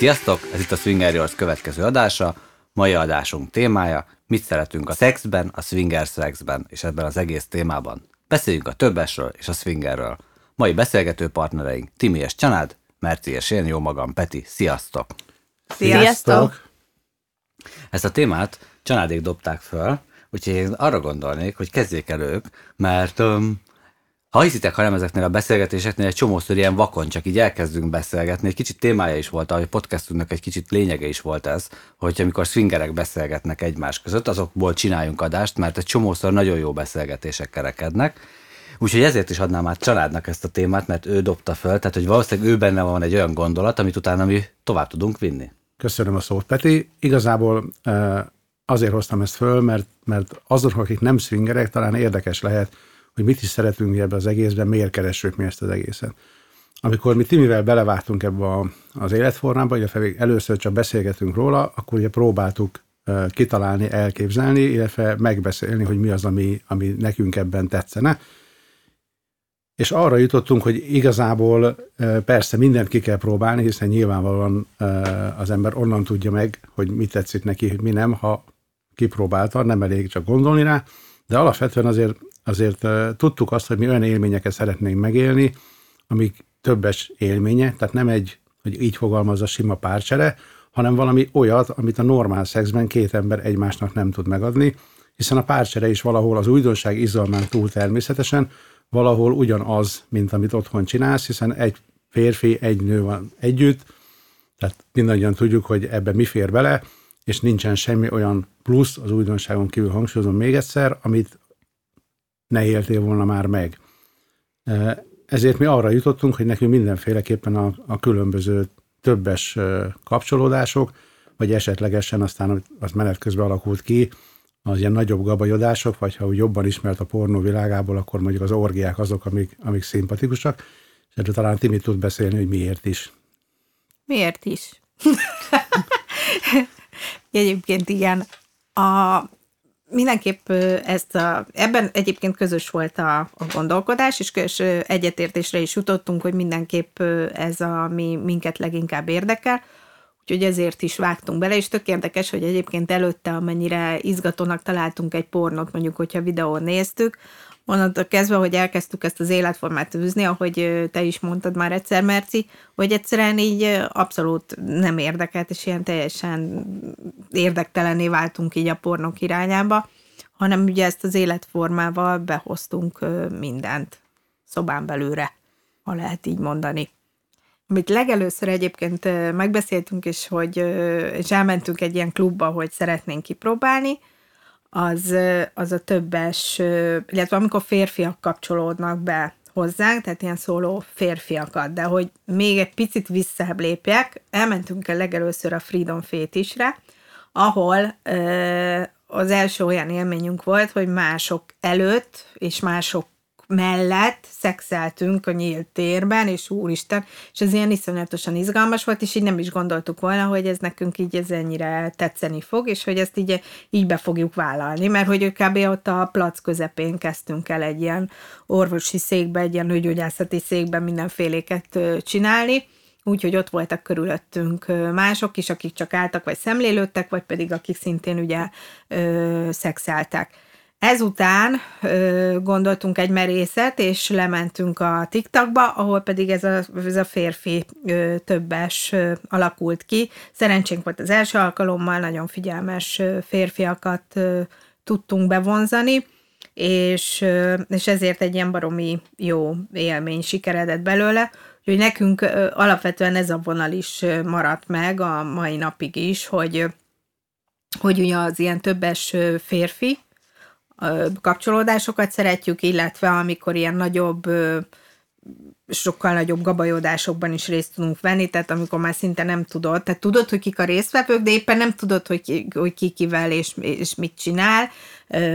Sziasztok! Ez itt a Swinger Yours következő adása. Mai adásunk témája, mit szeretünk a szexben, a swinger szexben, és ebben az egész témában. Beszéljünk a többesről és a swingerről. Mai beszélgető partnereink Timi és Csanád, Merci és én, jó magam, Peti. Sziasztok! Sziasztok! Ezt a témát Csanádék dobták föl, úgyhogy én arra gondolnék, hogy kezdjék el ők, mert um, ha hiszitek, hanem ezeknél a beszélgetéseknél egy csomószor ilyen vakon csak így elkezdünk beszélgetni, egy kicsit témája is volt, ahogy podcastunknak egy kicsit lényege is volt ez, hogy amikor swingerek beszélgetnek egymás között, azokból csináljunk adást, mert egy csomószor nagyon jó beszélgetések kerekednek, Úgyhogy ezért is adnám át családnak ezt a témát, mert ő dobta föl, tehát hogy valószínűleg ő benne van egy olyan gondolat, amit utána mi tovább tudunk vinni. Köszönöm a szót, Peti. Igazából azért hoztam ezt föl, mert, mert azok, akik nem swingerek, talán érdekes lehet, hogy mit is szeretünk ebbe az egészben, miért keressük mi ezt az egészet. Amikor mi Timivel belevágtunk ebbe a, az életformába, illetve először csak beszélgetünk róla, akkor ugye próbáltuk kitalálni, elképzelni, illetve megbeszélni, hogy mi az, ami, ami nekünk ebben tetszene. És arra jutottunk, hogy igazából persze mindent ki kell próbálni, hiszen nyilvánvalóan az ember onnan tudja meg, hogy mi tetszik neki, hogy mi nem, ha kipróbálta, nem elég csak gondolni rá, de alapvetően azért, azért tudtuk azt, hogy mi olyan élményeket szeretnénk megélni, amik többes élménye, tehát nem egy, hogy így fogalmazza sima párcsere, hanem valami olyat, amit a normál szexben két ember egymásnak nem tud megadni, hiszen a párcsere is valahol az újdonság izgalmán túl természetesen, valahol ugyanaz, mint amit otthon csinálsz, hiszen egy férfi, egy nő van együtt, tehát mindannyian tudjuk, hogy ebbe mi fér bele, és nincsen semmi olyan plusz az újdonságon kívül hangsúlyozom még egyszer, amit ne éltél volna már meg. Ezért mi arra jutottunk, hogy nekünk mindenféleképpen a, a különböző többes kapcsolódások, vagy esetlegesen aztán az menet közben alakult ki, az ilyen nagyobb gabajodások, vagy ha úgy jobban ismert a pornó világából, akkor mondjuk az orgiák azok, amik, amik szimpatikusak, és erről talán Timi tud beszélni, hogy miért is. Miért is? Egyébként igen. A, mindenképp ezt a, ebben egyébként közös volt a, a gondolkodás, és közös egyetértésre is jutottunk, hogy mindenképp ez a mi minket leginkább érdekel, úgyhogy ezért is vágtunk bele, és tök érdekes, hogy egyébként előtte, amennyire izgatónak találtunk egy pornot, mondjuk, hogyha videón néztük, onnantól kezdve, hogy elkezdtük ezt az életformát űzni, ahogy te is mondtad már egyszer, Merci, hogy egyszerűen így abszolút nem érdekelt, és ilyen teljesen érdektelenné váltunk így a pornok irányába, hanem ugye ezt az életformával behoztunk mindent szobán belőle, ha lehet így mondani. Amit legelőször egyébként megbeszéltünk, és hogy és elmentünk egy ilyen klubba, hogy szeretnénk kipróbálni, az, az a többes, illetve amikor férfiak kapcsolódnak be hozzánk, tehát ilyen szóló férfiakat, de hogy még egy picit visszább lépjek, elmentünk el legelőször a Freedom Fétisre, ahol az első olyan élményünk volt, hogy mások előtt és mások mellett szexeltünk a nyílt térben, és úristen, és ez ilyen iszonyatosan izgalmas volt, és így nem is gondoltuk volna, hogy ez nekünk így ez ennyire tetszeni fog, és hogy ezt így, így be fogjuk vállalni, mert hogy kb. ott a plac közepén kezdtünk el egy ilyen orvosi székbe, egy ilyen nőgyógyászati székbe mindenféléket csinálni, úgyhogy ott voltak körülöttünk mások is, akik csak álltak, vagy szemlélődtek, vagy pedig akik szintén ugye ö, szexeltek. Ezután ö, gondoltunk egy merészet, és lementünk a TikTokba, ahol pedig ez a, ez a férfi ö, többes ö, alakult ki. Szerencsénk volt az első alkalommal, nagyon figyelmes ö, férfiakat ö, tudtunk bevonzani, és, ö, és ezért egy ilyen baromi jó élmény sikeredett belőle, úgyhogy nekünk ö, alapvetően ez a vonal is ö, maradt meg a mai napig is, hogy, hogy ugye az ilyen többes férfi, kapcsolódásokat szeretjük, illetve amikor ilyen nagyobb sokkal nagyobb gabajodásokban is részt tudunk venni, tehát amikor már szinte nem tudod, tehát tudod, hogy kik a résztvevők, de éppen nem tudod, hogy ki, hogy ki kivel és, és mit csinál,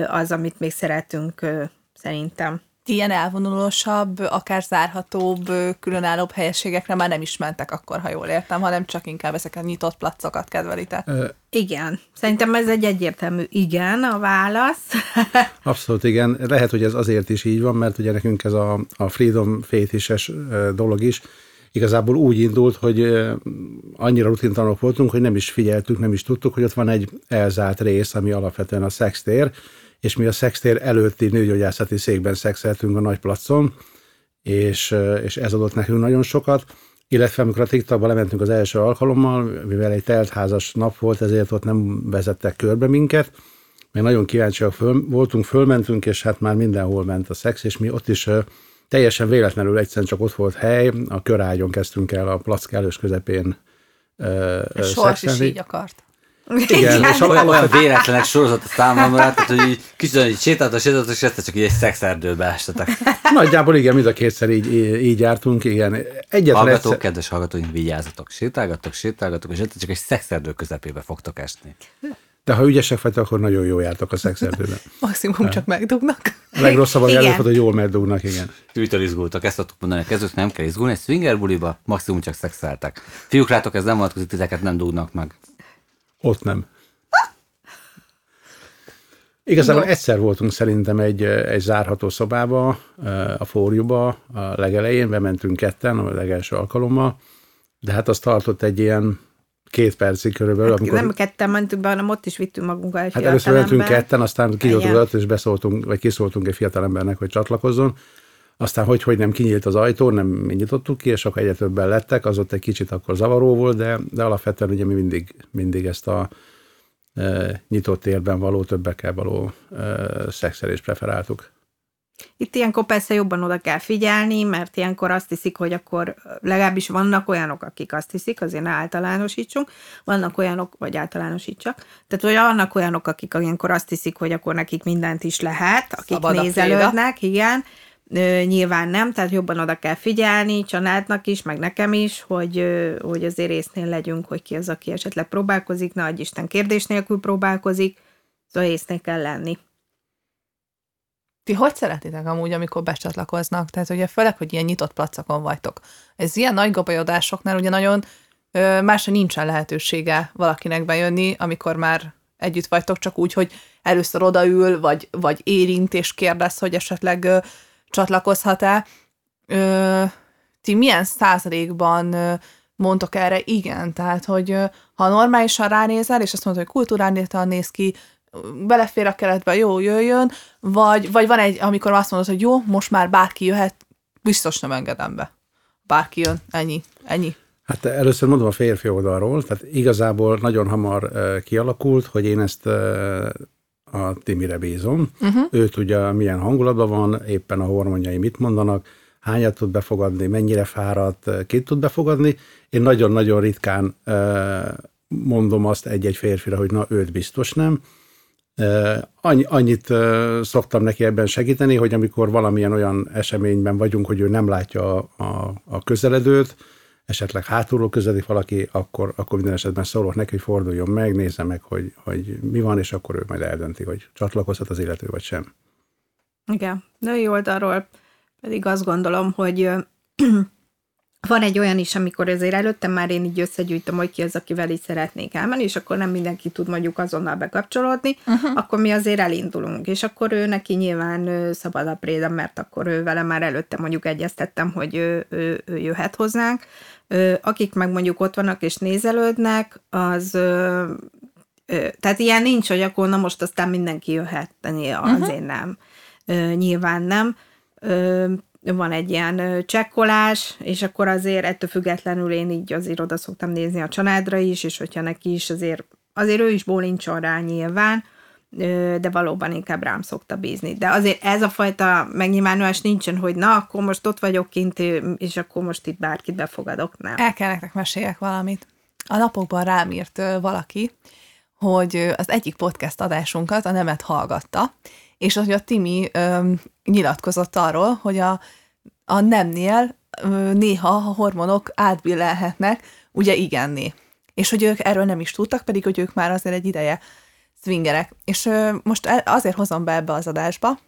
az, amit még szeretünk szerintem ilyen elvonulósabb, akár zárhatóbb, különállóbb helyességekre már nem is mentek akkor, ha jól értem, hanem csak inkább ezeket a nyitott placokat kedvelitek. Ö, igen. Szerintem ez egy egyértelmű igen a válasz. Abszolút igen. Lehet, hogy ez azért is így van, mert ugye nekünk ez a, a Freedom fétises dolog is, igazából úgy indult, hogy annyira rutintanok voltunk, hogy nem is figyeltük, nem is tudtuk, hogy ott van egy elzárt rész, ami alapvetően a szextér, és mi a szextér előtti nőgyógyászati székben szexeltünk a nagy placon, és, ö, és ez adott nekünk nagyon sokat, illetve amikor a TikTokba lementünk az első alkalommal, mivel egy teltházas nap volt, ezért ott nem vezettek körbe minket, még nagyon kíváncsiak föl, voltunk, fölmentünk, és hát már mindenhol ment a szex, és mi ott is ö, teljesen véletlenül egyszerűen csak ott volt hely, a körágyon kezdtünk el a plac kellős közepén És Sors is így akart. Igen, és Olyan, olyan véletlenek sorozat a számomra, tehát hogy így kicsit így sétáltak, sétáltak, és egyszer csak így egy szexerdőbe estetek. Nagyjából igen, mind a kétszer így, így, jártunk, igen. Egyetlen Hallgatók, egyszer, kedves hallgatóink, vigyázzatok, sétálgatok, sétálgatok, és egyszer csak egy szexerdő közepébe fogtok esni. de ha ügyesek vagytok, akkor nagyon jól jártok a szexerdőben. Maximum csak megdugnak. A legrosszabb Igen. előfordul, hogy jól megdugnak, igen. Mitől izgultak? Ezt tudtuk mondani a kezdők, nem kell izgulni, egy swinger buliba maximum csak szexeltek. Fiúk, rátok, ez nem vonatkozik, titeket nem dugnak meg. Ott nem. Igazából egyszer voltunk szerintem egy, egy zárható szobába, a fóriuba, a legelején, bementünk ketten a legelső alkalommal, de hát az tartott egy ilyen két percig körülbelül, Hát amikor... Nem ketten mentünk be, hanem ott is vittünk magunkkal egy Hát először mentünk ketten, aztán Igen. az és beszóltunk, vagy kiszóltunk egy fiatalembernek, hogy csatlakozzon. Aztán, hogy, hogy nem kinyílt az ajtó, nem mi nyitottuk ki, és akkor egyre többen lettek, az ott egy kicsit akkor zavaró volt, de, de alapvetően ugye mi mindig, mindig ezt a e, nyitott térben való, többekkel való e, szexelést preferáltuk. Itt ilyenkor persze jobban oda kell figyelni, mert ilyenkor azt hiszik, hogy akkor legalábbis vannak olyanok, akik azt hiszik, azért ne általánosítsunk, vannak olyanok, vagy általánosítsak, tehát hogy vannak olyanok, akik ilyenkor azt hiszik, hogy akkor nekik mindent is lehet, akik Szabad a nézelődnek, igen, nyilván nem, tehát jobban oda kell figyelni, családnak is, meg nekem is, hogy, hogy azért észnél legyünk, hogy ki az, aki esetleg próbálkozik, ne adj Isten kérdés nélkül próbálkozik, szóval észnél kell lenni. Ti hogy szeretitek amúgy, amikor becsatlakoznak? Tehát ugye főleg, hogy ilyen nyitott placakon vagytok. Ez ilyen nagy gabajodásoknál ugye nagyon másra nincsen lehetősége valakinek bejönni, amikor már együtt vagytok, csak úgy, hogy először odaül, vagy, vagy érint és kérdez, hogy esetleg csatlakozhat-e. Ö, ti milyen százalékban ö, mondtok erre igen? Tehát, hogy ö, ha normálisan ránézel, és azt mondod, hogy kultúrálnétan néz ki, belefér a keretbe, jó, jöjjön, vagy, vagy van egy, amikor azt mondod, hogy jó, most már bárki jöhet, biztos nem engedem be. Bárki jön, ennyi, ennyi. Hát először mondom a férfi oldalról, tehát igazából nagyon hamar kialakult, hogy én ezt a Timire bízom. Uh-huh. Ő tudja, milyen hangulatban van, éppen a hormonjai mit mondanak, hányat tud befogadni, mennyire fáradt, kit tud befogadni. Én nagyon-nagyon ritkán mondom azt egy-egy férfira, hogy na, őt biztos nem. Annyi, annyit szoktam neki ebben segíteni, hogy amikor valamilyen olyan eseményben vagyunk, hogy ő nem látja a, a, a közeledőt, esetleg hátulról közeledik valaki, akkor, akkor minden esetben szólok neki, hogy forduljon meg, nézze meg, hogy, hogy mi van, és akkor ő majd eldönti, hogy csatlakozhat az illető, vagy sem. Igen, női oldalról pedig azt gondolom, hogy van egy olyan is, amikor azért előtte már én így összegyűjtöm, hogy ki az, akivel így szeretnék elmenni, és akkor nem mindenki tud mondjuk azonnal bekapcsolódni, uh-huh. akkor mi azért elindulunk, és akkor ő neki nyilván szabad a préda, mert akkor ő vele már előtte mondjuk egyeztettem, hogy ő, ő, ő jöhet hozzánk. Akik meg mondjuk ott vannak és nézelődnek, az tehát ilyen nincs, hogy akkor na most aztán mindenki jöhet, azért uh-huh. nem. Ö, nyilván nem. Van egy ilyen csekkolás, és akkor azért ettől függetlenül én így azért oda szoktam nézni a családra is, és hogyha neki is azért, azért ő is bólincson rá nyilván, de valóban inkább rám szokta bízni. De azért ez a fajta megnyilvánulás nincsen, hogy na, akkor most ott vagyok kint, és akkor most itt bárkit befogadok, nem. El kell nektek meséljek valamit. A napokban rám írt valaki, hogy az egyik podcast adásunkat a nemet hallgatta, és hogy a Timi ö, nyilatkozott arról, hogy a, a nemnél ö, néha a hormonok átbillelhetnek, ugye igenné. És hogy ők erről nem is tudtak, pedig hogy ők már azért egy ideje swingerek. És ö, most el- azért hozom be ebbe az adásba,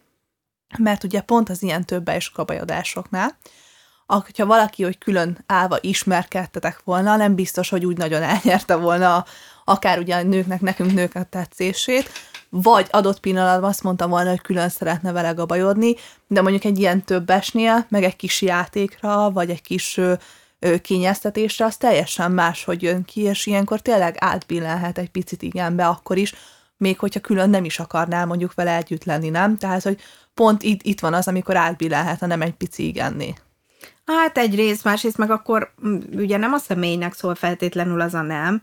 mert ugye pont az ilyen többes kabajodásoknál, hogyha valaki, hogy külön állva ismerkedtetek volna, nem biztos, hogy úgy nagyon elnyerte volna akár ugye a nőknek, nekünk nők a tetszését, vagy adott pillanatban azt mondta volna, hogy külön szeretne vele gabajodni, de mondjuk egy ilyen többesnél, meg egy kis játékra, vagy egy kis kényeztetésre, az teljesen más, hogy jön ki, és ilyenkor tényleg átbillenhet egy picit igenbe akkor is, még hogyha külön nem is akarnál mondjuk vele együtt lenni, nem? Tehát, hogy pont itt, itt van az, amikor átbillenhet, hanem egy pici igenné. Hát egyrészt, másrészt meg akkor ugye nem a személynek szól feltétlenül az a nem,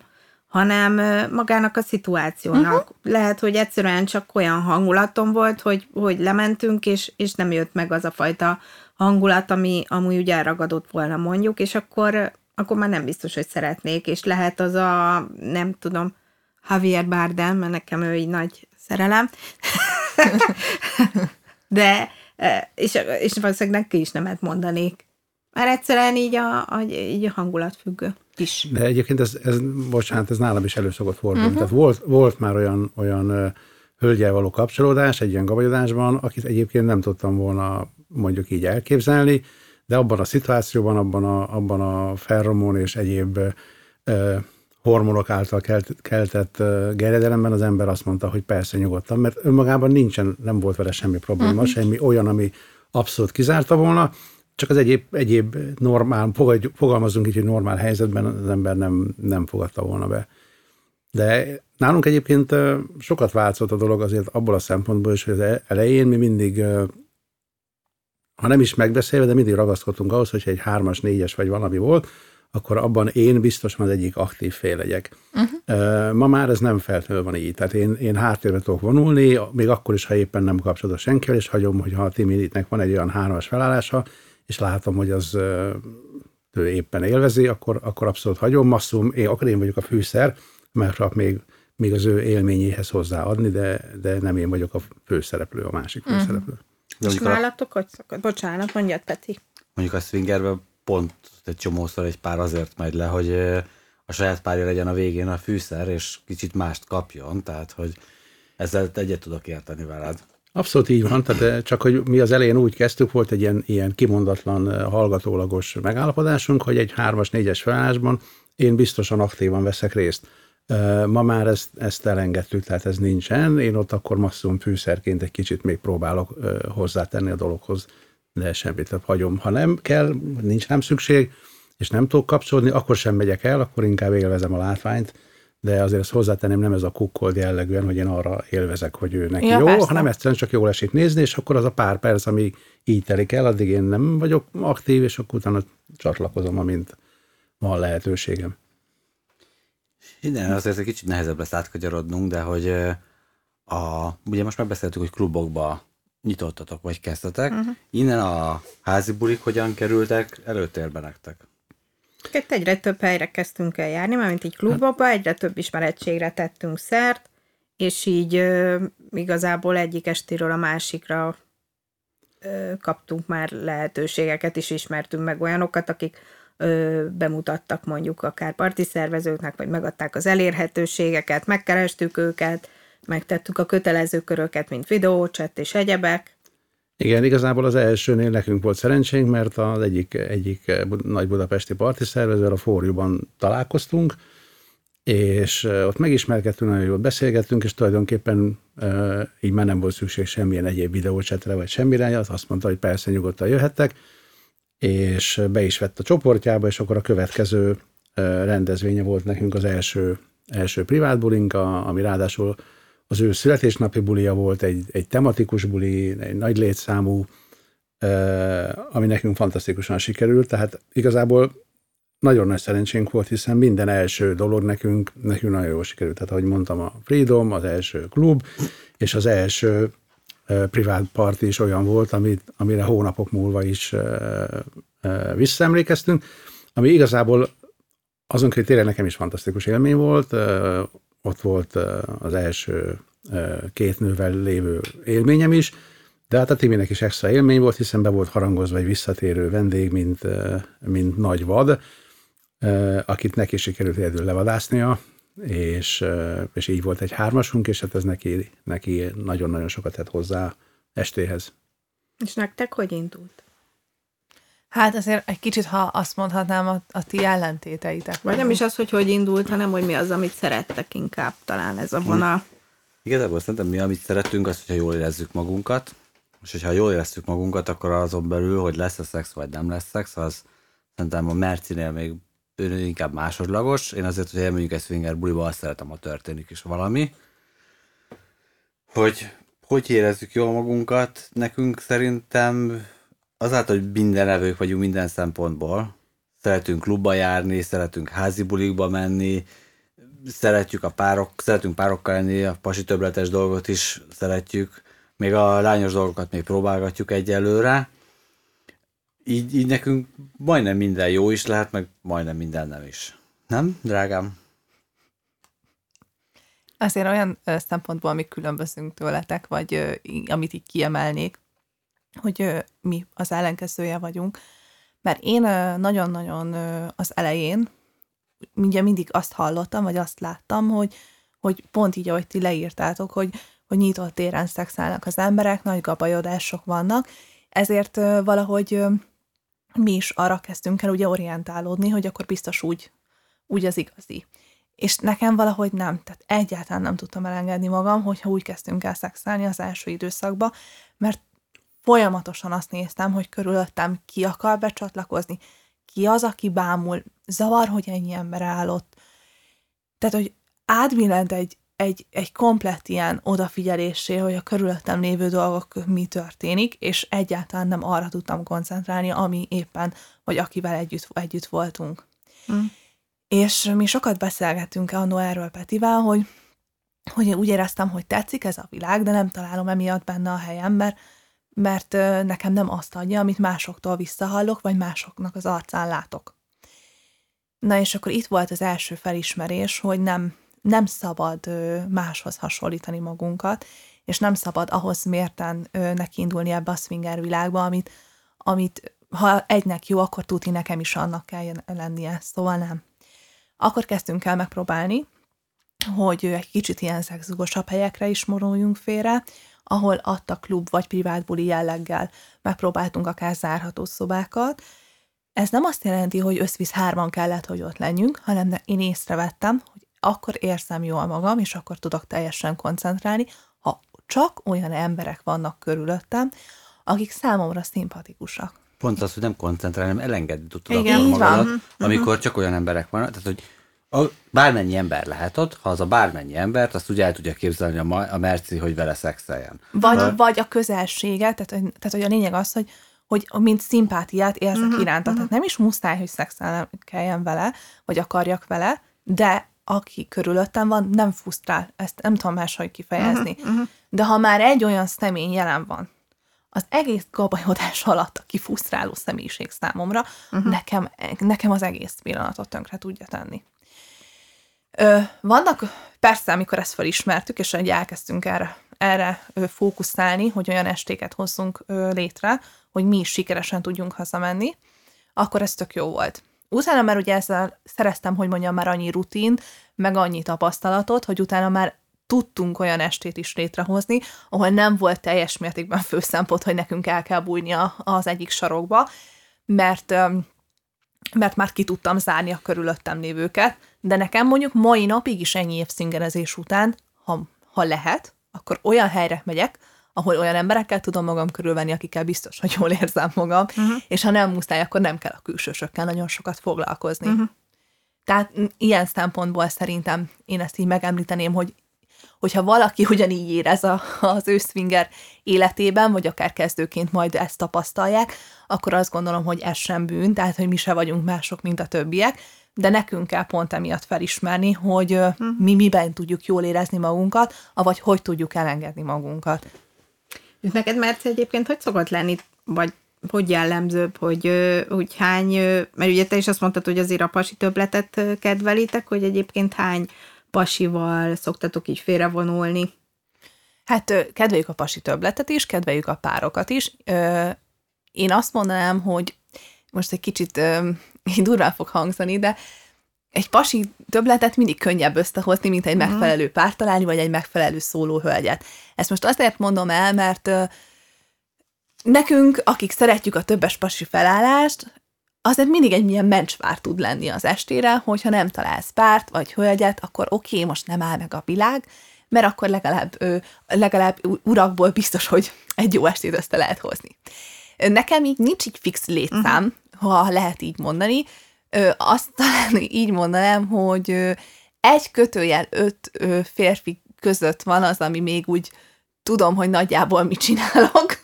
hanem magának a szituációnak. Uh-huh. Lehet, hogy egyszerűen csak olyan hangulatom volt, hogy, hogy lementünk, és, és nem jött meg az a fajta hangulat, ami amúgy ugye elragadott volna mondjuk, és akkor, akkor már nem biztos, hogy szeretnék, és lehet az a, nem tudom, Javier Bardem, mert nekem ő így nagy szerelem, de, és, és valószínűleg neki is nemet mondanék. Mert egyszerűen így a, a, így a hangulat függő is. De egyébként ez, ez bocsánat, ez nálam is elő szokott fordulni. Uh-huh. Tehát volt, volt már olyan, olyan hölgyel való kapcsolódás egy ilyen gabajodásban, akit egyébként nem tudtam volna mondjuk így elképzelni, de abban a szituációban, abban a, abban a ferromon és egyéb ö, hormonok által kelt, keltett geredelemben az ember azt mondta, hogy persze nyugodtan, mert önmagában nincsen, nem volt vele semmi probléma, uh-huh. semmi olyan, ami abszolút kizárta volna, csak az egyéb, egyéb normál, fogalmazunk így, hogy normál helyzetben az ember nem, nem fogadta volna be. De nálunk egyébként sokat változott a dolog azért abból a szempontból is, hogy az e-, elején mi mindig, ha nem is megbeszélve, de mindig ragaszkodtunk ahhoz, hogy egy hármas, négyes vagy valami volt, akkor abban én biztosan az egyik aktív fél legyek. Uh-huh. Ma már ez nem feltétlenül van így. Tehát én, én háttérbe tudok vonulni, még akkor is, ha éppen nem kapcsolatos senkivel, és hagyom, hogy ha a Timinitnek van egy olyan hármas felállása, és látom, hogy az ő éppen élvezi, akkor, akkor abszolút hagyom. Maximum, én, akkor én vagyok a fűszer, mert még, még az ő élményéhez hozzáadni, de, de nem én vagyok a főszereplő, a másik mhm. főszereplő. Uh-huh. És nálatok hogy szokott? Bocsánat, mondjad, Peti. Mondjuk a swingerben pont egy csomószor egy pár azért megy le, hogy a saját párja legyen a végén a fűszer, és kicsit mást kapjon, tehát hogy ezzel egyet tudok érteni veled. Abszolút így van, tehát csak hogy mi az elején úgy kezdtük, volt egy ilyen, ilyen kimondatlan, hallgatólagos megállapodásunk, hogy egy hármas, négyes felállásban én biztosan aktívan veszek részt. Ma már ezt, ezt elengedtük, tehát ez nincsen. Én ott akkor maximum fűszerként egy kicsit még próbálok hozzátenni a dologhoz, de semmit tehát hagyom. Ha nem kell, nincs nem szükség, és nem tudok kapcsolódni, akkor sem megyek el, akkor inkább élvezem a látványt, de azért ezt hozzátenném nem ez a kukkold jellegűen, hogy én arra élvezek, hogy ő neki ja, jó, persze. hanem egyszerűen csak jól esik nézni, és akkor az a pár perc, ami így telik el, addig én nem vagyok aktív, és akkor utána csatlakozom, amint van lehetőségem. Igen, azért egy kicsit nehezebb lesz átkagyarodnunk, de hogy a, ugye most megbeszéltük, hogy klubokba nyitottatok, vagy kezdtetek. Uh-huh. Innen a házi bulik hogyan kerültek előtérbe nektek? Itt egyre több helyre kezdtünk el járni, mert mint egy klubokba, egyre több ismerettségre tettünk szert, és így ö, igazából egyik estéről a másikra ö, kaptunk már lehetőségeket, és ismertünk meg olyanokat, akik ö, bemutattak mondjuk akár parti szervezőknek, vagy megadták az elérhetőségeket, megkerestük őket, megtettük a kötelező köröket, mint videócset és egyebek, igen, igazából az elsőnél nekünk volt szerencsénk, mert az egyik, egyik nagy budapesti parti szervező, a fóriumban találkoztunk, és ott megismerkedtünk, nagyon jól beszélgettünk, és tulajdonképpen így már nem volt szükség semmilyen egyéb videócsetre, vagy semmire, az azt mondta, hogy persze nyugodtan jöhettek, és be is vett a csoportjába, és akkor a következő rendezvénye volt nekünk az első, első privát bulink, ami ráadásul az ő születésnapi bulia volt, egy, egy tematikus buli, egy nagy létszámú, ami nekünk fantasztikusan sikerült, tehát igazából nagyon nagy szerencsénk volt, hiszen minden első dolog nekünk, nekünk nagyon jól sikerült. Tehát, ahogy mondtam, a Freedom, az első klub, és az első privát party is olyan volt, amit, amire hónapok múlva is visszaemlékeztünk, ami igazából azon hogy tényleg nekem is fantasztikus élmény volt, ott volt az első két nővel lévő élményem is, de hát a Timinek is extra élmény volt, hiszen be volt harangozva egy visszatérő vendég, mint, mint nagy vad, akit neki sikerült egyedül levadásznia, és, és így volt egy hármasunk, és hát ez neki, neki nagyon-nagyon sokat tett hozzá estéhez. És nektek hogy indult? Hát azért egy kicsit, ha azt mondhatnám, a, a ti ellentéteitek. Vagy nem is az, hogy hogy indult, hanem hogy mi az, amit szerettek inkább, talán ez a vonal. Igazából szerintem mi, amit szeretünk, az, hogyha jól érezzük magunkat, és hogyha jól érezzük magunkat, akkor azon belül, hogy lesz a szex, vagy nem lesz szex, az Szerintem a Mercinél még inkább másodlagos. Én azért, hogy elmondjuk egy swinger buliba, azt szeretem, ha történik is valami. Hogy hogy érezzük jól magunkat, nekünk szerintem azáltal, hogy minden evők vagyunk minden szempontból, szeretünk klubba járni, szeretünk házi bulikba menni, szeretjük a párok, szeretünk párokkal lenni, a pasi többletes dolgot is szeretjük, még a lányos dolgokat még próbálgatjuk egyelőre. Így, így nekünk majdnem minden jó is lehet, meg majdnem minden nem is. Nem, drágám? Azért olyan szempontból, amik különbözünk tőletek, vagy amit így kiemelnék, hogy mi az ellenkezője vagyunk. Mert én nagyon-nagyon az elején ugye mindig azt hallottam, vagy azt láttam, hogy, hogy pont így, ahogy ti leírtátok, hogy, hogy nyitott téren szexelnek az emberek, nagy gabajodások vannak, ezért valahogy mi is arra kezdtünk el ugye orientálódni, hogy akkor biztos úgy, úgy az igazi. És nekem valahogy nem, tehát egyáltalán nem tudtam elengedni magam, hogyha úgy kezdtünk el szexelni az első időszakban, mert folyamatosan azt néztem, hogy körülöttem ki akar becsatlakozni, ki az, aki bámul, zavar, hogy ennyi ember állott. Tehát, hogy átbillent egy, egy, egy komplett ilyen odafigyelésé, hogy a körülöttem lévő dolgok mi történik, és egyáltalán nem arra tudtam koncentrálni, ami éppen, vagy akivel együtt, együtt voltunk. Mm. És mi sokat beszélgettünk annó erről Petivel, hogy, hogy én úgy éreztem, hogy tetszik ez a világ, de nem találom emiatt benne a helyem, mert mert nekem nem azt adja, amit másoktól visszahallok, vagy másoknak az arcán látok. Na és akkor itt volt az első felismerés, hogy nem, nem szabad máshoz hasonlítani magunkat, és nem szabad ahhoz mérten nekiindulni ebbe a swinger világba, amit, amit ha egynek jó, akkor tuti nekem is annak kell lennie, szóval nem. Akkor kezdtünk el megpróbálni, hogy egy kicsit ilyen szexugosabb helyekre is moruljunk félre, ahol adta klub vagy privát buli jelleggel megpróbáltunk akár zárható szobákat. Ez nem azt jelenti, hogy összvisz hárman kellett, hogy ott legyünk, hanem én észrevettem, hogy akkor érzem jól magam, és akkor tudok teljesen koncentrálni, ha csak olyan emberek vannak körülöttem, akik számomra szimpatikusak. Pont az, hogy nem koncentrálni, hanem elengedni tudod Igen, magadat, van. amikor uh-huh. csak olyan emberek vannak, tehát hogy a, bármennyi ember lehet ott, ha az a bármennyi embert, azt ugye el tudja képzelni a, a Merci, hogy vele szexeljen. Vagy, ha, vagy a közelséget, tehát, tehát hogy a lényeg az, hogy hogy mint szimpátiát érzek uh-huh, iránta. Uh-huh. Tehát nem is muszáj, hogy szexeljen vele, vagy akarjak vele, de aki körülöttem van, nem fusztrál. Ezt nem tudom máshogy kifejezni. Uh-huh, uh-huh. De ha már egy olyan személy jelen van, az egész gabajodás alatt a kifusztráló személyiség számomra, uh-huh. nekem, nekem az egész pillanatot tönkre tudja tenni. Ö, vannak, persze, amikor ezt felismertük, és hogy elkezdtünk erre, erre fókuszálni, hogy olyan estéket hozzunk létre, hogy mi is sikeresen tudjunk hazamenni, akkor ez tök jó volt. Utána már ugye ezzel szereztem, hogy mondjam, már annyi rutin, meg annyi tapasztalatot, hogy utána már tudtunk olyan estét is létrehozni, ahol nem volt teljes mértékben fő szempont, hogy nekünk el kell bújni az egyik sarokba, mert mert már ki tudtam zárni a körülöttem lévőket, de nekem mondjuk mai napig is ennyi év szingerezés után, ha, ha lehet, akkor olyan helyre megyek, ahol olyan emberekkel tudom magam körülvenni, akikkel biztos, hogy jól érzem magam, uh-huh. és ha nem muszáj, akkor nem kell a külsősökkel nagyon sokat foglalkozni. Uh-huh. Tehát ilyen szempontból szerintem én ezt így megemlíteném, hogy hogyha valaki ugyanígy érez a, az őszvinger életében, vagy akár kezdőként majd ezt tapasztalják, akkor azt gondolom, hogy ez sem bűn, tehát hogy mi se vagyunk mások, mint a többiek, de nekünk kell pont emiatt felismerni, hogy hm. mi miben tudjuk jól érezni magunkat, vagy hogy tudjuk elengedni magunkat. Neked, mert egyébként hogy szokott lenni, vagy hogy jellemzőbb, hogy, hogy hány, mert ugye te is azt mondtad, hogy azért a pasi többletet kedvelitek, hogy egyébként hány pasival szoktatok így félrevonulni? Hát kedveljük a pasi többletet is, kedveljük a párokat is. Én azt mondanám, hogy most egy kicsit durván fog hangzani, de egy pasi többletet mindig könnyebb összehozni, mint egy mhm. megfelelő párt találni, vagy egy megfelelő szólóhölgyet. Ezt most azért mondom el, mert nekünk, akik szeretjük a többes pasi felállást, azért mindig egy milyen mencsvár tud lenni az estére, hogyha nem találsz párt vagy hölgyet, akkor oké, okay, most nem áll meg a világ, mert akkor legalább, legalább urakból biztos, hogy egy jó estét össze lehet hozni. Nekem így nincs így fix létszám, uh-huh. ha lehet így mondani. Azt talán így mondanám, hogy egy kötőjel öt férfi között van az, ami még úgy tudom, hogy nagyjából mit csinálok.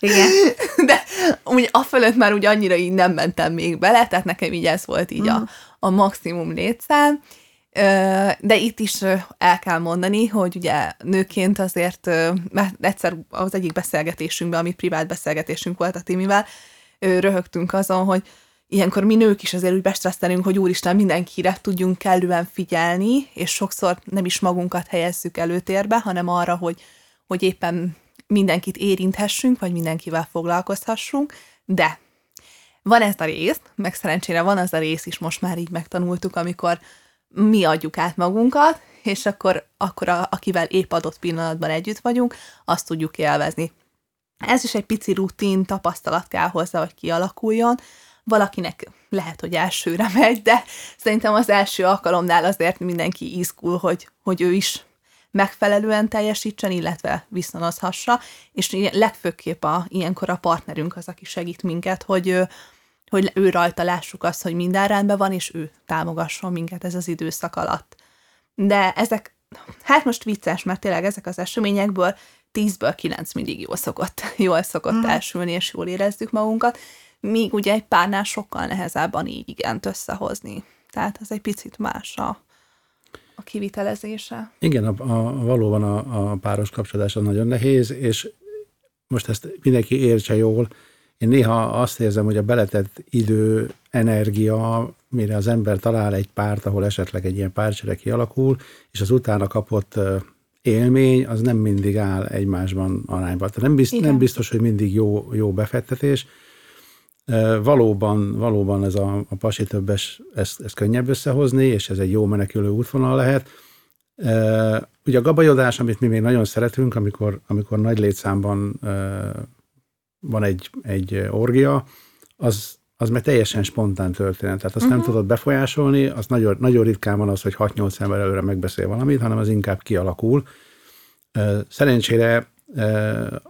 Igen. De úgy a fölött már úgy annyira így nem mentem még bele, tehát nekem így ez volt így a, a maximum létszám. De itt is el kell mondani, hogy ugye nőként azért, mert egyszer az egyik beszélgetésünkben, ami privát beszélgetésünk volt a Timivel, röhögtünk azon, hogy ilyenkor mi nők is azért úgy bestresszelünk, hogy úristen, mindenkire tudjunk kellően figyelni, és sokszor nem is magunkat helyezzük előtérbe, hanem arra, hogy, hogy éppen mindenkit érinthessünk, vagy mindenkivel foglalkozhassunk, de van ez a rész, meg szerencsére van az a rész is, most már így megtanultuk, amikor mi adjuk át magunkat, és akkor, akkor a, akivel épp adott pillanatban együtt vagyunk, azt tudjuk élvezni. Ez is egy pici rutin tapasztalat kell hozzá, hogy kialakuljon. Valakinek lehet, hogy elsőre megy, de szerintem az első alkalomnál azért mindenki izgul, hogy, hogy ő is megfelelően teljesítsen, illetve viszonozhassa, és legfőképp a, ilyenkor a partnerünk az, aki segít minket, hogy, ő- hogy ő rajta lássuk azt, hogy minden rendben van, és ő támogasson minket ez az időszak alatt. De ezek, hát most vicces, mert tényleg ezek az eseményekből 10-ből 9 mindig jól szokott, jól szokott mm. elsülni, és jól érezzük magunkat, míg ugye egy párnál sokkal nehezebb a négy igent összehozni. Tehát ez egy picit más a, a kivitelezése. Igen, a, a, valóban a, a páros kapcsolódás az nagyon nehéz, és most ezt mindenki értse jól. Én néha azt érzem, hogy a beletett idő, energia, mire az ember talál egy párt, ahol esetleg egy ilyen párcsere kialakul, és az utána kapott élmény, az nem mindig áll egymásban arányban. Tehát nem, bizt, nem biztos, hogy mindig jó, jó befektetés. Valóban, valóban ez a, a pasi többes, ezt, ezt könnyebb összehozni, és ez egy jó menekülő útvonal lehet. Ugye a gabajodás, amit mi még nagyon szeretünk, amikor, amikor nagy létszámban van egy, egy orgia, az, az meg teljesen spontán történet. Tehát azt uh-huh. nem tudod befolyásolni, az nagyon, nagyon ritkán van az, hogy 6-8 ember előre megbeszél valamit, hanem az inkább kialakul. Szerencsére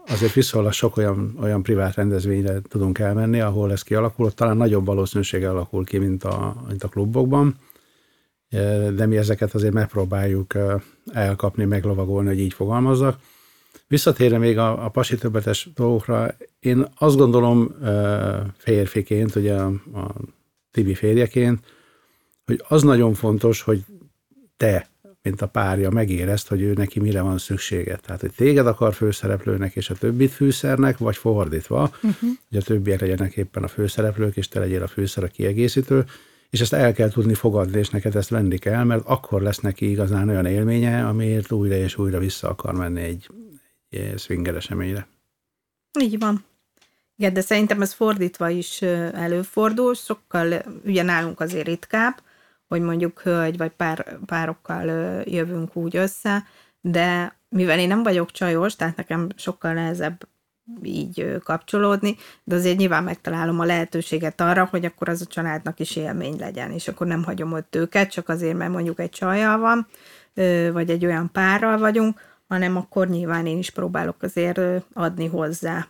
azért viszonylag sok olyan, olyan privát rendezvényre tudunk elmenni, ahol ez kialakul, talán nagyobb valószínűséggel alakul ki, mint a, mint a klubokban de mi ezeket azért megpróbáljuk elkapni, meglovagolni, hogy így fogalmazzak. Visszatérve még a, a pasi többetes dolgokra, én azt gondolom férfiként, ugye a, a Tibi férjeként, hogy az nagyon fontos, hogy te, mint a párja megérezd, hogy ő neki mire van szüksége. Tehát, hogy téged akar főszereplőnek, és a többit fűszernek, vagy fordítva, uh-huh. hogy a többiek legyenek éppen a főszereplők, és te legyél a főszer, a kiegészítő, és ezt el kell tudni fogadni, és neked ezt venni kell, mert akkor lesz neki igazán olyan élménye, amiért újra és újra vissza akar menni egy, egy swinger eseményre. Így van. Igen, de szerintem ez fordítva is előfordul, sokkal, ugye nálunk azért ritkább, hogy mondjuk hölgy vagy pár, párokkal jövünk úgy össze, de mivel én nem vagyok csajos, tehát nekem sokkal nehezebb így kapcsolódni, de azért nyilván megtalálom a lehetőséget arra, hogy akkor az a családnak is élmény legyen, és akkor nem hagyom ott őket, csak azért, mert mondjuk egy csajjal van, vagy egy olyan párral vagyunk, hanem akkor nyilván én is próbálok azért adni hozzá.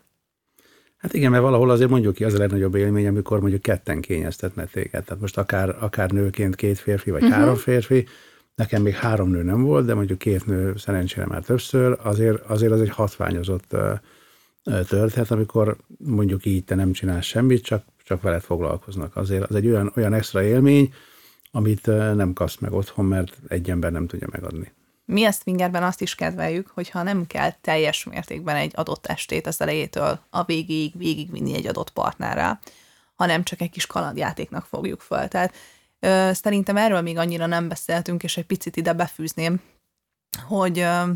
Hát igen, mert valahol azért mondjuk ki az a legnagyobb élmény, amikor mondjuk ketten kényeztetnek téged. Tehát most akár, akár nőként két férfi, vagy uh-huh. három férfi, nekem még három nő nem volt, de mondjuk két nő szerencsére már többször, azért, azért az egy hatványozott történet, amikor mondjuk így te nem csinálsz semmit, csak, csak veled foglalkoznak. Azért az egy olyan, olyan extra élmény, amit nem kapsz meg otthon, mert egy ember nem tudja megadni. Mi a swingerben azt is kedveljük, hogyha nem kell teljes mértékben egy adott estét az elejétől a végéig végigvinni egy adott partnerrel, hanem csak egy kis kalandjátéknak fogjuk föl. Tehát ö, szerintem erről még annyira nem beszéltünk, és egy picit ide befűzném, hogy ö,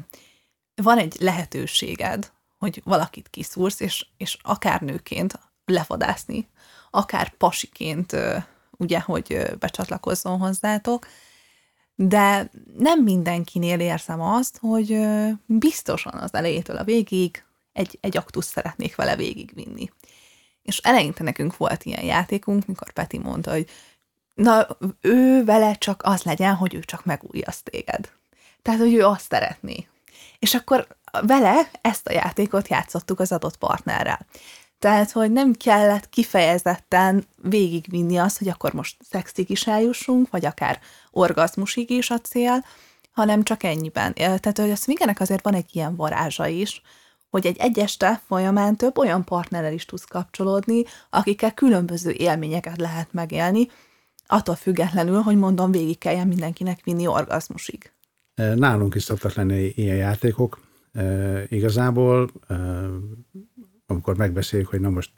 van egy lehetőséged, hogy valakit kiszúrsz, és, és akár nőként lefadászni, akár pasiként, ö, ugye, hogy becsatlakozzon hozzátok, de nem mindenkinél érzem azt, hogy biztosan az elejétől a végig egy, egy aktus szeretnék vele végigvinni. És eleinte nekünk volt ilyen játékunk, mikor Peti mondta, hogy na, ő vele csak az legyen, hogy ő csak megújjasz téged. Tehát, hogy ő azt szeretné. És akkor vele ezt a játékot játszottuk az adott partnerrel. Tehát, hogy nem kellett kifejezetten végigvinni azt, hogy akkor most szexig is eljussunk, vagy akár orgazmusig is a cél, hanem csak ennyiben. Tehát, hogy a swingernek azért van egy ilyen varázsa is, hogy egy egyeste folyamán több olyan partnerrel is tudsz kapcsolódni, akikkel különböző élményeket lehet megélni, attól függetlenül, hogy mondom, végig kelljen mindenkinek vinni orgazmusig. Nálunk is szoktak lenni ilyen játékok. E, igazából, e, amikor megbeszéljük, hogy na most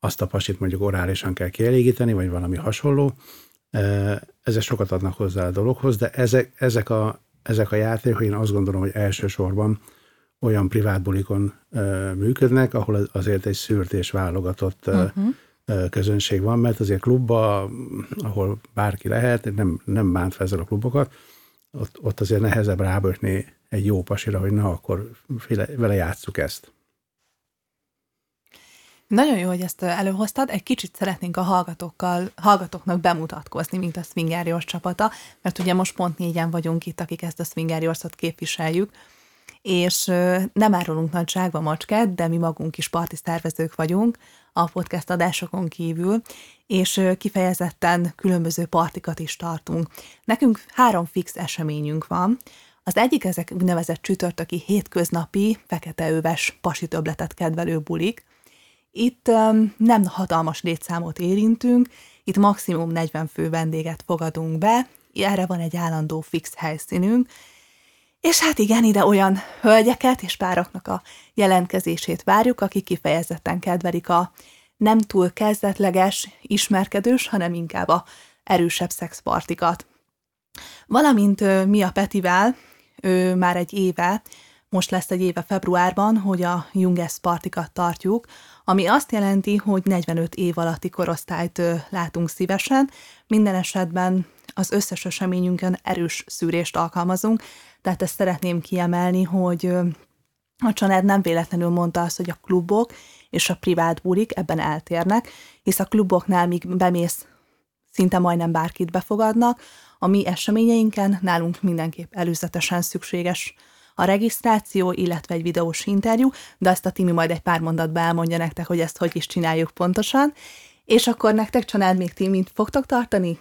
azt a pasit mondjuk orálisan kell kielégíteni, vagy valami hasonló, ezek sokat adnak hozzá a dologhoz, de ezek, ezek, a, ezek a játékok, én azt gondolom, hogy elsősorban olyan privát bulikon működnek, ahol azért egy szűrt és válogatott uh-huh közönség van, mert azért klubba, ahol bárki lehet, nem, nem bántva ezzel a klubokat, ott, ott azért nehezebb rábötni egy jó pasira, hogy na, akkor vele játsszuk ezt. Nagyon jó, hogy ezt előhoztad. Egy kicsit szeretnénk a hallgatókkal, hallgatóknak bemutatkozni, mint a Swingeriors csapata, mert ugye most pont négyen vagyunk itt, akik ezt a Swingeriors-ot képviseljük, és nem árulunk nagyságba macskát, de mi magunk is parti szervezők vagyunk a podcast adásokon kívül, és kifejezetten különböző partikat is tartunk. Nekünk három fix eseményünk van. Az egyik ezek úgynevezett csütörtöki hétköznapi, feketeöves pasi töbletet kedvelő bulik. Itt nem hatalmas létszámot érintünk, itt maximum 40 fő vendéget fogadunk be, erre van egy állandó fix helyszínünk, és hát igen, ide olyan hölgyeket és pároknak a jelentkezését várjuk, akik kifejezetten kedvelik a nem túl kezdetleges, ismerkedős, hanem inkább a erősebb szexpartikat. Valamint mi a Petivel, ő már egy éve, most lesz egy éve februárban, hogy a Junges partikat tartjuk, ami azt jelenti, hogy 45 év alatti korosztályt látunk szívesen, minden esetben az összes eseményünkön erős szűrést alkalmazunk, tehát ezt szeretném kiemelni, hogy a család nem véletlenül mondta azt, hogy a klubok és a privát bulik ebben eltérnek, hisz a kluboknál, míg bemész, szinte majdnem bárkit befogadnak, a mi eseményeinken nálunk mindenképp előzetesen szükséges a regisztráció, illetve egy videós interjú, de azt a Timi majd egy pár mondatban elmondja nektek, hogy ezt hogy is csináljuk pontosan. És akkor nektek család még Timit fogtok tartani?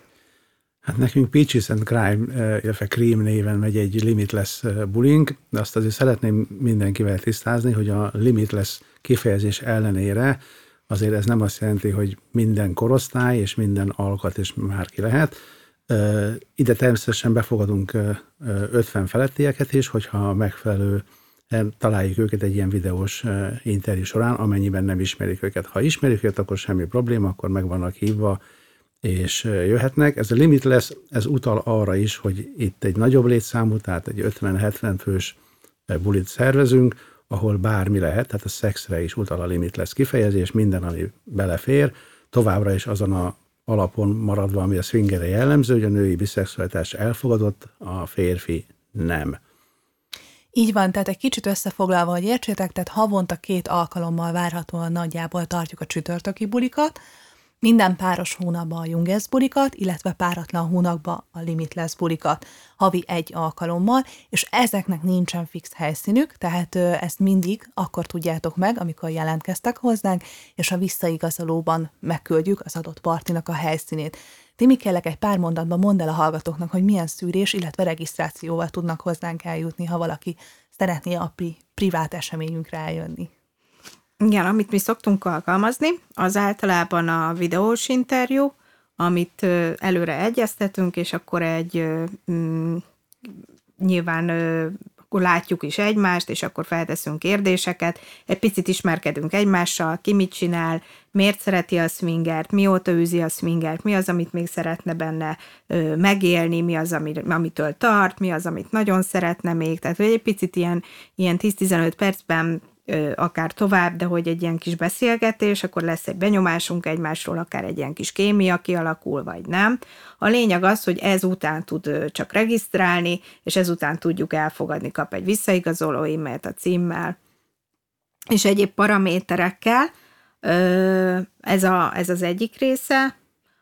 Hát nekünk Peaches and Crime, eh, illetve Cream néven megy egy Limitless eh, bullying, de azt azért szeretném mindenkivel tisztázni, hogy a Limitless kifejezés ellenére azért ez nem azt jelenti, hogy minden korosztály és minden alkat és már ki lehet. Eh, ide természetesen befogadunk 50 felettieket is, hogyha megfelelő találjuk őket egy ilyen videós interjú során, amennyiben nem ismerik őket. Ha ismerik őket, akkor semmi probléma, akkor meg vannak hívva, és jöhetnek. Ez a limit lesz, ez utal arra is, hogy itt egy nagyobb létszámú, tehát egy 50-70 fős bulit szervezünk, ahol bármi lehet, tehát a szexre is utal a limit lesz kifejezés, minden, ami belefér, továbbra is azon a alapon maradva, ami a swingere jellemző, hogy a női biszexualitás elfogadott, a férfi nem. Így van, tehát egy kicsit összefoglalva, hogy értsétek, tehát havonta két alkalommal várhatóan nagyjából tartjuk a csütörtöki bulikat, minden páros hónapban a Junges bulikat, illetve páratlan hónapban a Limitless bulikat havi egy alkalommal, és ezeknek nincsen fix helyszínük, tehát ezt mindig akkor tudjátok meg, amikor jelentkeztek hozzánk, és a visszaigazolóban megküldjük az adott partinak a helyszínét. Timi, kérlek egy pár mondatban mondd el a hallgatóknak, hogy milyen szűrés, illetve regisztrációval tudnak hozzánk eljutni, ha valaki szeretné a pri- privát eseményünkre eljönni. Igen, amit mi szoktunk alkalmazni, az általában a videós interjú, amit előre egyeztetünk, és akkor egy mm, nyilván akkor látjuk is egymást, és akkor felteszünk kérdéseket, egy picit ismerkedünk egymással, ki mit csinál, miért szereti a swingert, mióta űzi a swingert, mi az, amit még szeretne benne ö, megélni, mi az, amitől tart, mi az, amit nagyon szeretne még, tehát hogy egy picit ilyen, ilyen 10-15 percben akár tovább, de hogy egy ilyen kis beszélgetés, akkor lesz egy benyomásunk egymásról, akár egy ilyen kis kémia kialakul, vagy nem. A lényeg az, hogy ezután tud csak regisztrálni, és ezután tudjuk elfogadni, kap egy visszaigazoló e-mailt a címmel, és egyéb paraméterekkel. Ez, a, ez az egyik része.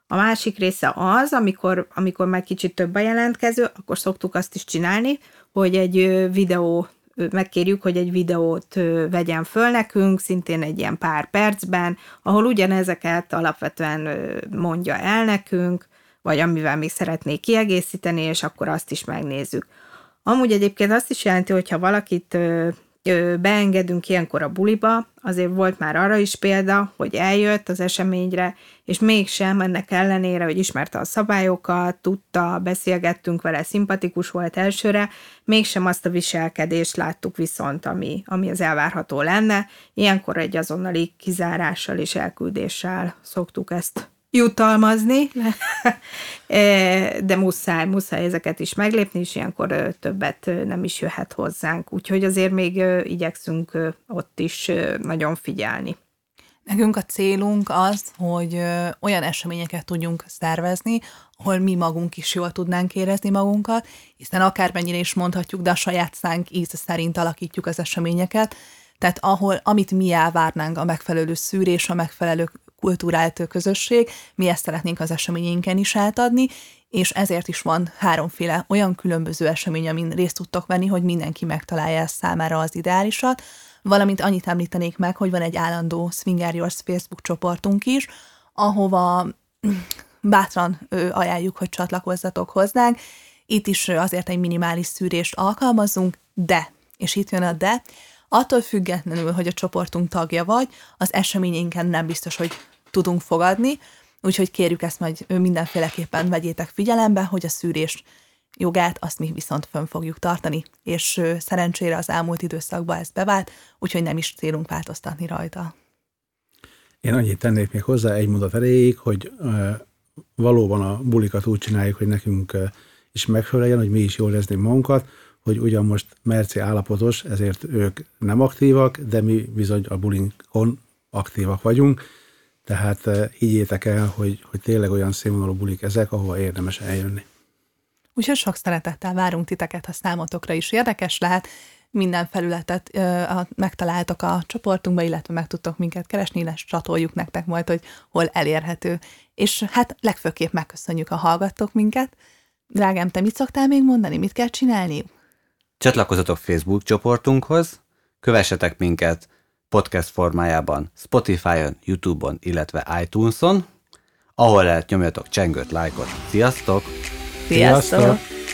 A másik része az, amikor, amikor már kicsit több a jelentkező, akkor szoktuk azt is csinálni, hogy egy videó megkérjük, hogy egy videót vegyen föl nekünk, szintén egy ilyen pár percben, ahol ugyanezeket alapvetően mondja el nekünk, vagy amivel még szeretnék kiegészíteni, és akkor azt is megnézzük. Amúgy egyébként azt is jelenti, hogy ha valakit beengedünk ilyenkor a buliba, azért volt már arra is példa, hogy eljött az eseményre, és mégsem ennek ellenére, hogy ismerte a szabályokat, tudta, beszélgettünk vele, szimpatikus volt elsőre, mégsem azt a viselkedést láttuk viszont, ami, ami az elvárható lenne. Ilyenkor egy azonnali kizárással és elküldéssel szoktuk ezt jutalmazni, e, de muszáj, muszáj ezeket is meglépni, és ilyenkor többet nem is jöhet hozzánk. Úgyhogy azért még igyekszünk ott is nagyon figyelni. Nekünk a célunk az, hogy olyan eseményeket tudjunk szervezni, ahol mi magunk is jól tudnánk érezni magunkat, hiszen akármennyire is mondhatjuk, de a saját szánk íze szerint alakítjuk az eseményeket, tehát ahol, amit mi elvárnánk, a megfelelő szűrés, a megfelelő kultúrált közösség, mi ezt szeretnénk az eseményénken is átadni, és ezért is van háromféle olyan különböző esemény, amin részt tudtok venni, hogy mindenki megtalálja számára az ideálisat, valamint annyit említenék meg, hogy van egy állandó Swinger Yours Facebook csoportunk is, ahova bátran ajánljuk, hogy csatlakozzatok hozzánk. Itt is azért egy minimális szűrést alkalmazunk, de, és itt jön a de, attól függetlenül, hogy a csoportunk tagja vagy, az eseményénken nem biztos, hogy tudunk fogadni, úgyhogy kérjük ezt majd mindenféleképpen vegyétek figyelembe, hogy a szűrés jogát azt mi viszont fönn fogjuk tartani, és szerencsére az elmúlt időszakban ez bevált, úgyhogy nem is célunk változtatni rajta. Én annyit tennék még hozzá egy mondat erejéig, hogy valóban a bulikat úgy csináljuk, hogy nekünk is megfeleljen, hogy mi is jól érzni magunkat, hogy ugyan most merci állapotos, ezért ők nem aktívak, de mi bizony a bulinkon aktívak vagyunk, tehát higgyétek el, hogy, hogy tényleg olyan színvonalú bulik ezek, ahova érdemes eljönni. Úgyhogy sok szeretettel várunk titeket, ha számotokra is érdekes lehet. Minden felületet ö, a, megtaláltok a csoportunkba, illetve meg tudtok minket keresni, illetve csatoljuk nektek majd, hogy hol elérhető. És hát legfőképp megköszönjük, a hallgattok minket. Drágám, te mit szoktál még mondani? Mit kell csinálni? Csatlakozatok Facebook csoportunkhoz, kövessetek minket podcast formájában Spotify-on, YouTube-on, illetve iTunes-on, ahol lehet nyomjatok csengőt, lájkot. Sziasztok! Sziasztok! Sziasztok!